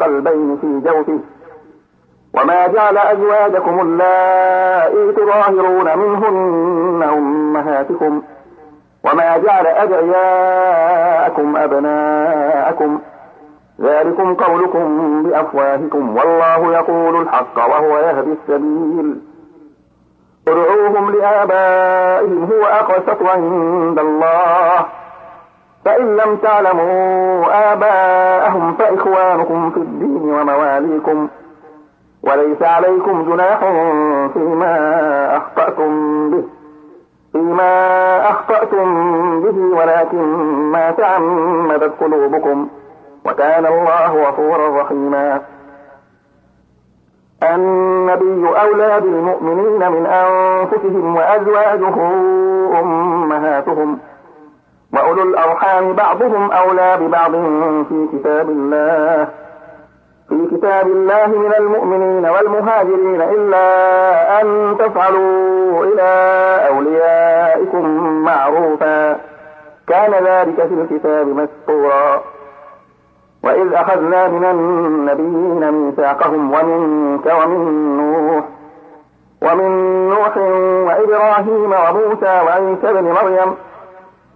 قلبين في جوفه. وما جعل أزواجكم اللائي تظاهرون منهن أمهاتكم. وما جعل أدعياءكم أبناءكم. ذلكم قولكم بأفواهكم. والله يقول الحق وهو يهدي السبيل. ادعوهم لآبائهم. هو أقسط عند الله. فإن لم تعلموا آباءهم فإخوانكم في الدين ومواليكم. وليس عليكم جناح فيما أخطأتم به. فيما أخطأتم به ولكن ما تعمدت قلوبكم. وكان الله غفورا رحيما. النبي أولى بالمؤمنين من أنفسهم وأزواجه أمهاتهم. وأولو الأرحام بعضهم أولى ببعض في كتاب الله. في كتاب الله من المؤمنين والمهاجرين إلا أن تفعلوا إلى أوليائكم معروفا. كان ذلك في الكتاب مسطورا. وإذ أخذنا من النبيين ميثاقهم ومنك ومن نوح ومن نوح وإبراهيم وموسى وعيسى بن مريم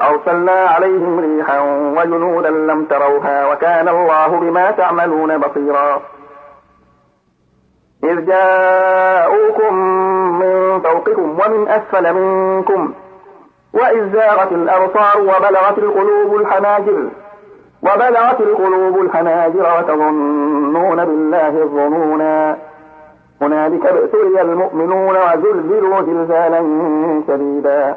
فأرسلنا عليهم ريحا وجنودا لم تروها وكان الله بما تعملون بصيرا. إذ جاءوكم من فوقكم ومن أسفل منكم وإذ زاغت الأبصار وبلغت القلوب الحناجر وبلغت القلوب الحناجر وتظنون بالله الظنونا. هنالك ابتلي المؤمنون وزلزلوا زلزالا شديدا.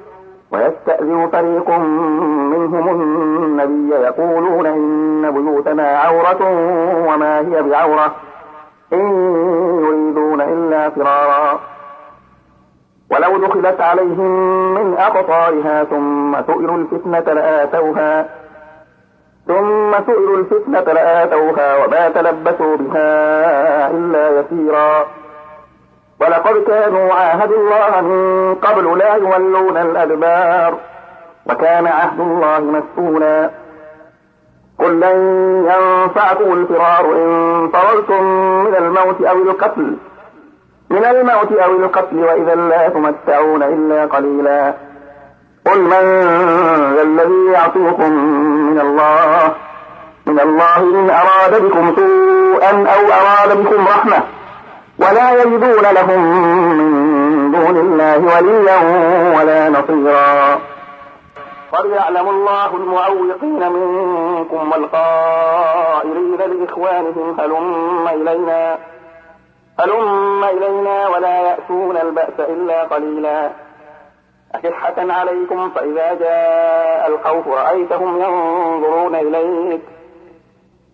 ويستأذن فريق منهم النبي يقولون إن بيوتنا عورة وما هي بعورة إن يريدون إلا فرارا. ولو دخلت عليهم من أقطارها ثم سئلوا الفتنة لآتوها ثم سئلوا الفتنة لآتوها وما تلبسوا بها إلا يسيرا. ولقد كانوا عاهدوا الله من قبل لا يولون الأدبار وكان عهد الله مسؤولا. قل لن ينفعكم الفرار إن فررتم من الموت أو القتل من الموت أو القتل وإذا لا تمتعون إلا قليلا. قل من ذا الذي يعطيكم من الله من الله إن أراد بكم سوءا أو أراد بكم رحمة ولا يجدون لهم من دون الله وليا ولا نصيرا. قد يعلم الله المعوقين منكم والقائلين لإخوانهم هلم إلينا هلم إلينا ولا يأتون البأس إلا قليلا. أشحة عليكم فإذا جاء الخوف رأيتهم ينظرون إليك.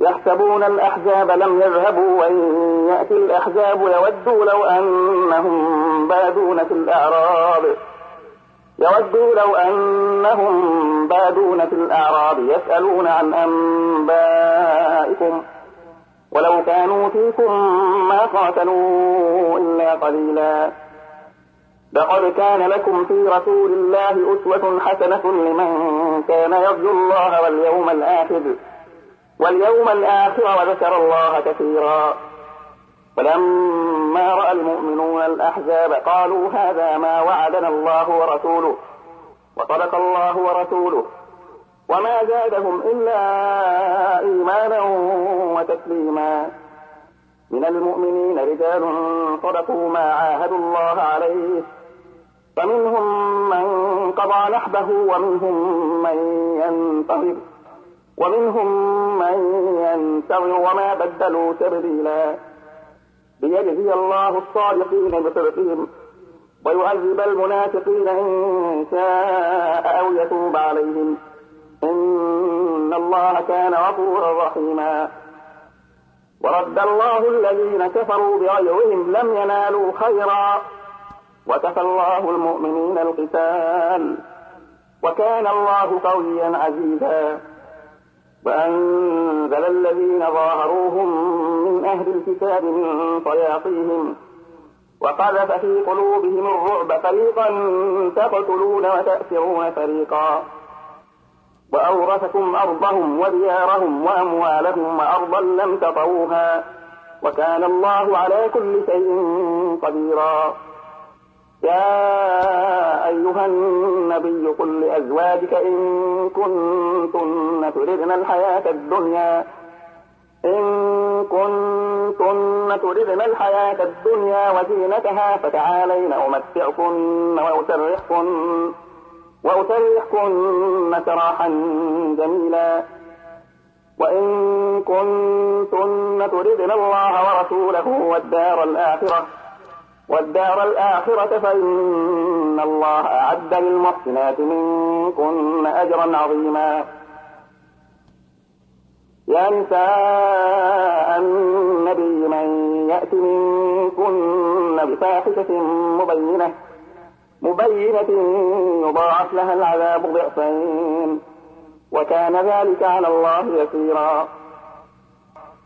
يحسبون الأحزاب لم يذهبوا وإن يأتي الأحزاب يودوا لو أنهم بادون في الأعراب. يودوا لو أنهم بادون في الأعراب. يسألون عن أنبائكم. ولو كانوا فيكم ما قاتلوا إلا قليلا. لقد كان لكم في رسول الله أسوة حسنة لمن كان يرجو الله واليوم الآخر. واليوم الآخر وذكر الله كثيرا. فلما رأى المؤمنون الأحزاب قالوا هذا ما وعدنا الله ورسوله وصدق الله ورسوله وما زادهم إلا إيمانا وتسليما. من المؤمنين رجال صدقوا ما عاهدوا الله عليه فمنهم من قضى نحبه ومنهم من ينتظر. ومنهم من ينتظر وما بدلوا تبديلا. ليجزي الله الصادقين بصدقهم ويعذب المنافقين إن شاء أو يتوب عليهم. إن الله كان غفورا رحيما. ورد الله الذين كفروا بغيرهم لم ينالوا خيرا. وكفى الله المؤمنين القتال. وكان الله قويا عزيزا. وأنزل الذين ظاهروهم من أهل الكتاب من صياصيهم وقذف في قلوبهم الرعب فريقا تقتلون وتأسرون فريقا. وأورثكم أرضهم وديارهم وأموالهم وأرضا لم تطوها وكان الله على كل شيء قديرا. يا أيها النبي قل لأزواجك إن كنتن تردن الحياة الدنيا إن كنتن تردن الحياة الدنيا وزينتها فتعالين أمتعكن وأسرحكن وأسرحكن سراحا جميلا. وإن كنتن تردن الله ورسوله والدار الآخرة والدار الآخرة فإن الله أعد للمحسنات منكن أجرا عظيما. يا نساء النبي من يأت منكن بفاحشة مبينة مبينة يضاعف لها العذاب ضعفين وكان ذلك على الله يسيرا.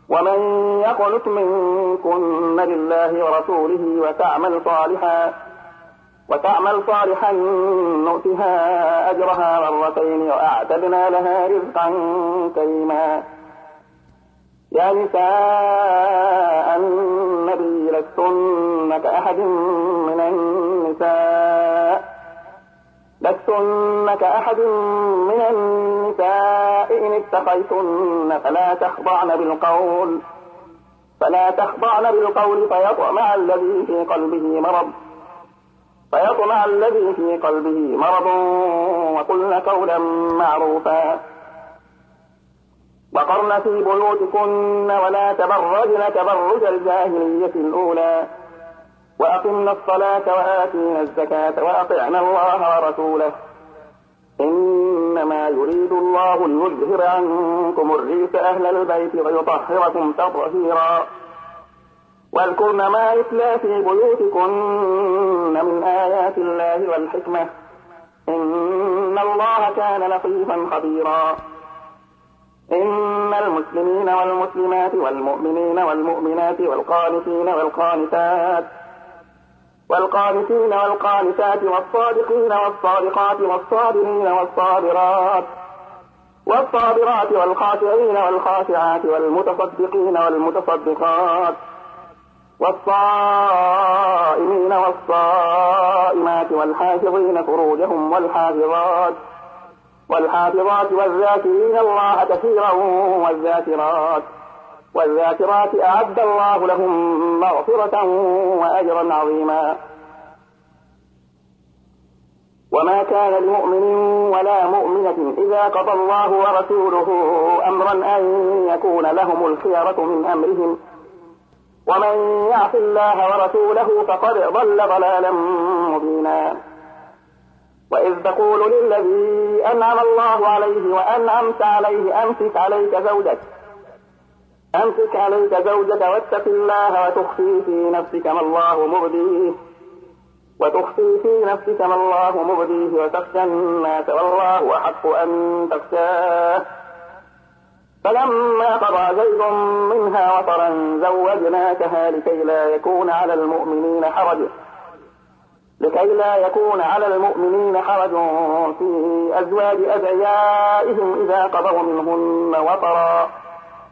ومن يقنت منكن لله ورسوله وتعمل صالحا وتعمل صالحا نؤتها أجرها مرتين وأعتدنا لها رزقا كريما. يا نساء النبي لستن كأحد من النساء لستن كأحد من النساء إن اتقيتن فلا تخضعن بالقول فلا تخضعن بالقول فيطمع الذي في قلبه مرض فيطمع الذي في قلبه مرض وقلن قولا معروفا وقرن في بيوتكن ولا تبرجن تبرج الجاهلية الأولى وأقمنا الصلاة وآتينا الزكاة وأطعنا الله ورسوله إنما يريد الله ليظهر عنكم الريس أهل البيت ويطهركم تطهيرا. واذكرن ما يتلى في بيوتكن من آيات الله والحكمة. إن الله كان لطيفا خبيرا. إن المسلمين والمسلمات والمؤمنين والمؤمنات والقانتين والقانتات والقانتين والقانتات والصادقين والصادقات والصابرين والصابرات والصابرات والخاشعين والخاشعات والمتصدقين والمتصدقات والصائمين والصائمات والحافظين فروجهم والحافظات والحافظات والذاكرين الله كثيرا والذاكرات والذاكرات أعد الله لهم مغفرة وأجرا عظيما. وما كان لمؤمن ولا مؤمنة إذا قضى الله ورسوله أمرا أن يكون لهم الخيرة من أمرهم. ومن يعص الله ورسوله فقد ضل ضلالا مبينا. وإذ تقول للذي أنعم الله عليه وأنعمت عليه أمسك عليك زوجك أمسك عليك زوجك واتق الله وتخفي في نفسك ما الله مبديه. وتخفي في نفسك ما الله مبديه وتخشى الناس والله أحق أن تخشاه. فلما قضى زيد منها وطرا زوجناكها لكي لا يكون على المؤمنين حرج. لكي لا يكون على المؤمنين حرج في أزواج أدعيائهم إذا قضوا منهن وطرا.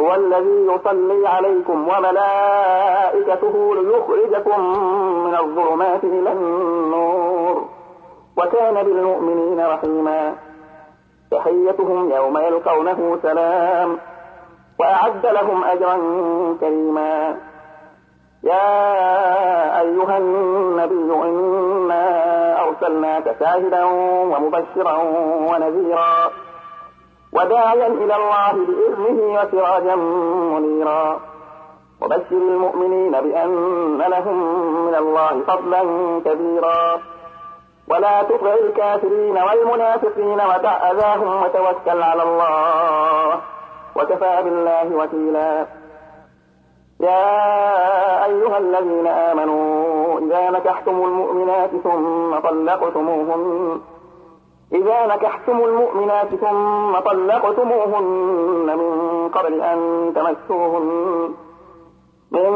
هو الذي يصلي عليكم وملائكته ليخرجكم من الظلمات إلى النور. وكان بالمؤمنين رحيما. تحيتهم يوم يلقونه سلام. وأعد لهم أجرا كريما. يا أيها النبي إنا أرسلناك شاهدا ومبشرا ونذيرا. وداعيا إلى الله بإذنه وسراجا منيرا. وبشر المؤمنين بأن لهم من الله فضلا كبيرا. ولا تطع الكافرين والمنافقين ودع أذاهم وتوكل على الله. وكفى بالله وكيلا. يا أيها الذين آمنوا إذا نكحتم المؤمنات ثم طلقتموهن إذا نكحتم المؤمنات ثم طلقتموهن من قبل أن تمسوهن من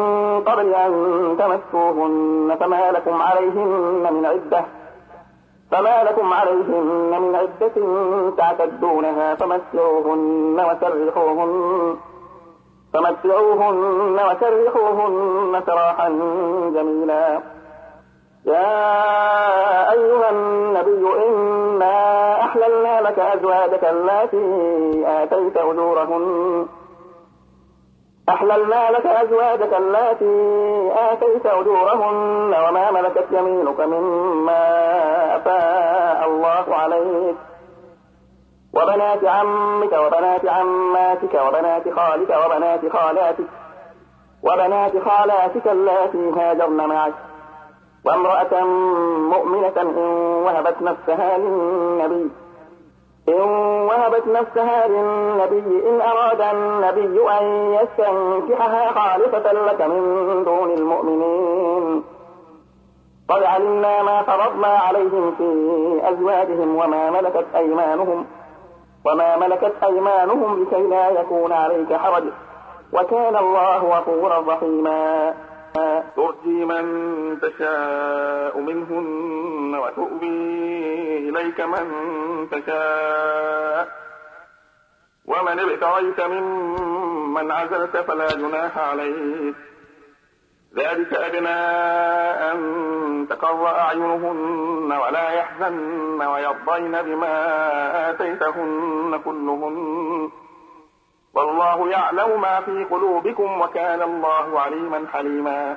قبل أن تمسوهن فما لكم عليهن من عدة فما لكم عليهن من عدة تعتدونها فمسعوهن وسرحوهن فمتعوهن وسرحوهن سراحا جميلا. يا أيها النبي إنا أحللنا لك أزواجك التي آتيت أجورهن. أحللنا لك أزواجك التي آتيت أجورهن وما ملكت يمينك مما أفاء الله عليك. وبنات عمك وبنات عماتك وبنات خالك وبنات خالاتك وبنات خالاتك اللاتي هاجرن معك. وامرأة مؤمنة إن وهبت نفسها للنبي إن وهبت نفسها للنبي إن أراد النبي أن يستنكحها خالصة لك من دون المؤمنين. قد علمنا ما فرضنا عليهم في أزواجهم وما ملكت أيمانهم وما ملكت أيمانهم لكي لا يكون عليك حرج وكان الله غفورا رحيما. ترجي من تشاء منهن وتؤوي إليك من تشاء. ومن ابتغيت ممن عزلت فلا جناح عليك. ذلك أدنى أن تقر أعينهن ولا يحزن ويرضين بما آتيتهن كلهن. والله يعلم ما في قلوبكم وكان الله عليما حليما.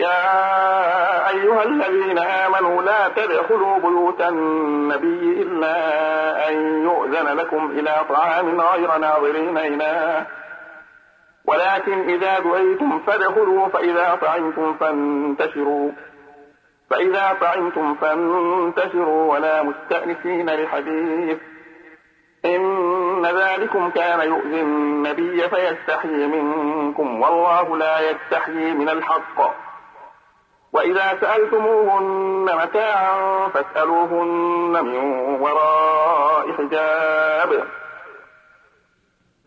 يا أيها الذين آمنوا لا تدخلوا بيوت النبي إلا أن يؤذن لكم إلى طعام غير ناظرين إناه ولكن إذا دعيتم فادخلوا فإذا طعمتم فانتشروا. فإذا طعمتم فانتشروا ولا مستأنسين لحديث. إن ذلكم كان يؤذي النبي فيستحيي منكم والله لا يستحيي من الحق. وإذا سألتموهن متاعا فاسألوهن من وراء حجاب.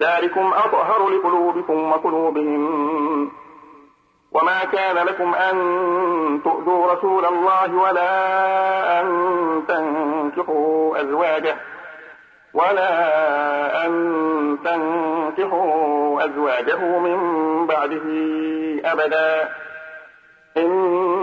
ذلكم أطهر لقلوبكم وقلوبهم. وما كان لكم أن تؤذوا رسول الله ولا أن تنكحوا أزواجه. ولا أن تنكحوا أزواجه من بعده أبدا.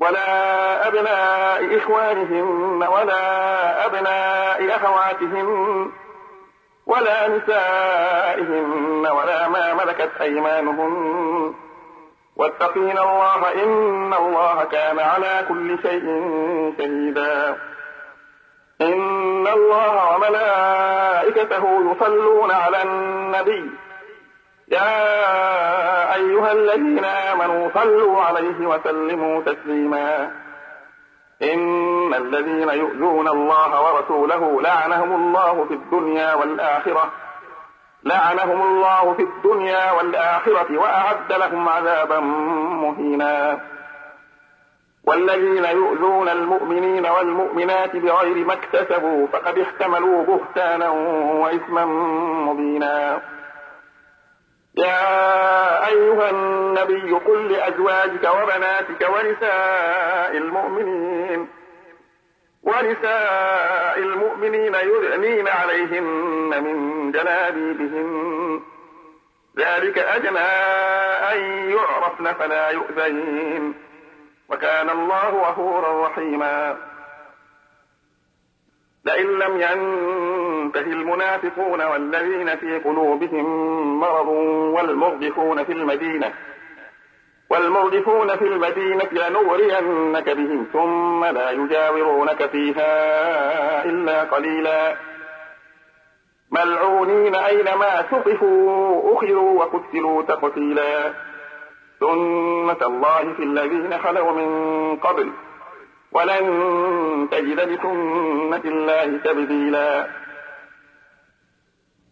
ولا أبناء إخوانهن ولا أبناء أخواتهن ولا نسائهن ولا ما ملكت أيمانهن. واتقين الله إن الله كان على كل شيء شهيدا. إن الله وملائكته يصلون على النبي يا أيها الذين آمنوا صلوا عليه وسلموا تسليما. إن الذين يؤذون الله ورسوله لعنهم الله في الدنيا والآخرة لعنهم الله في الدنيا والآخرة وأعد لهم عذابا مهينا. والذين يؤذون المؤمنين والمؤمنات بغير ما اكتسبوا فقد احتملوا بهتانا وإثما مبينا. يا أيها النبي قل لأزواجك وبناتك ونساء المؤمنين ونساء المؤمنين يدنين عليهن من جلابيبهن. ذلك أدنى أن يعرفن فلا يؤذين. وكان الله غفورا رحيما. لئن لم ينته المنافقون والذين في قلوبهم مرض والمرجفون في المدينة والمرجفون في المدينة لنغرينك بهم ثم لا يجاورونك فيها إلا قليلا. ملعونين أينما ثقفوا أخذوا وقتلوا تقتيلا. سنة الله في الذين خلوا من قبل ولن تجد لسنة الله تبديلا.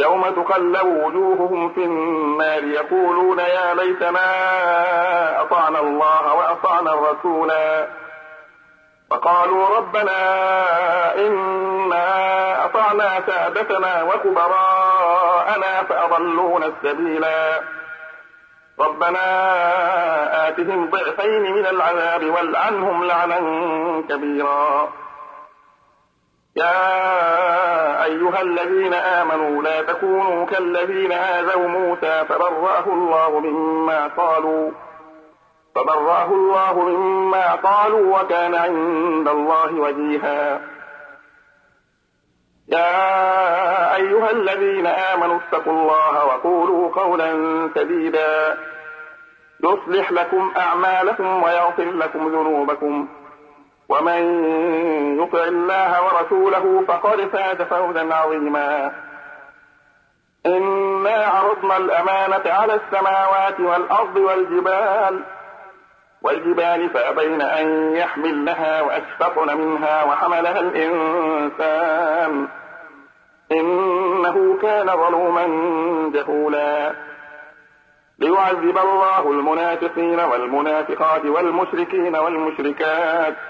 يوم تقلب وجوههم في النار يقولون يا ليتنا أطعنا الله وأطعنا الرسولا. فقالوا ربنا إنا أطعنا سادتنا وكبراءنا فأضلونا السبيلا. ربنا آتهم ضعفين من العذاب والعنهم لعنا كبيرا. يا أيها الذين آمنوا لا تكونوا كالذين آذوا موسى فبرأه الله مما قالوا فبرأه الله مما قالوا وكان عند الله وجيها. يا أيها الذين آمنوا اتقوا الله وقولوا قولا سديدا. يصلح لكم أعمالكم ويغفر لكم ذنوبكم. ومن يطع الله ورسوله فقد فاز فوزا عظيما. إنا عرضنا الأمانة على السماوات والأرض والجبال والجبال فأبين أن يحملنها وأشفقن منها وحملها الإنسان. إنه كان ظلوما جهولا. ليعذب الله المنافقين والمنافقات والمشركين والمشركات.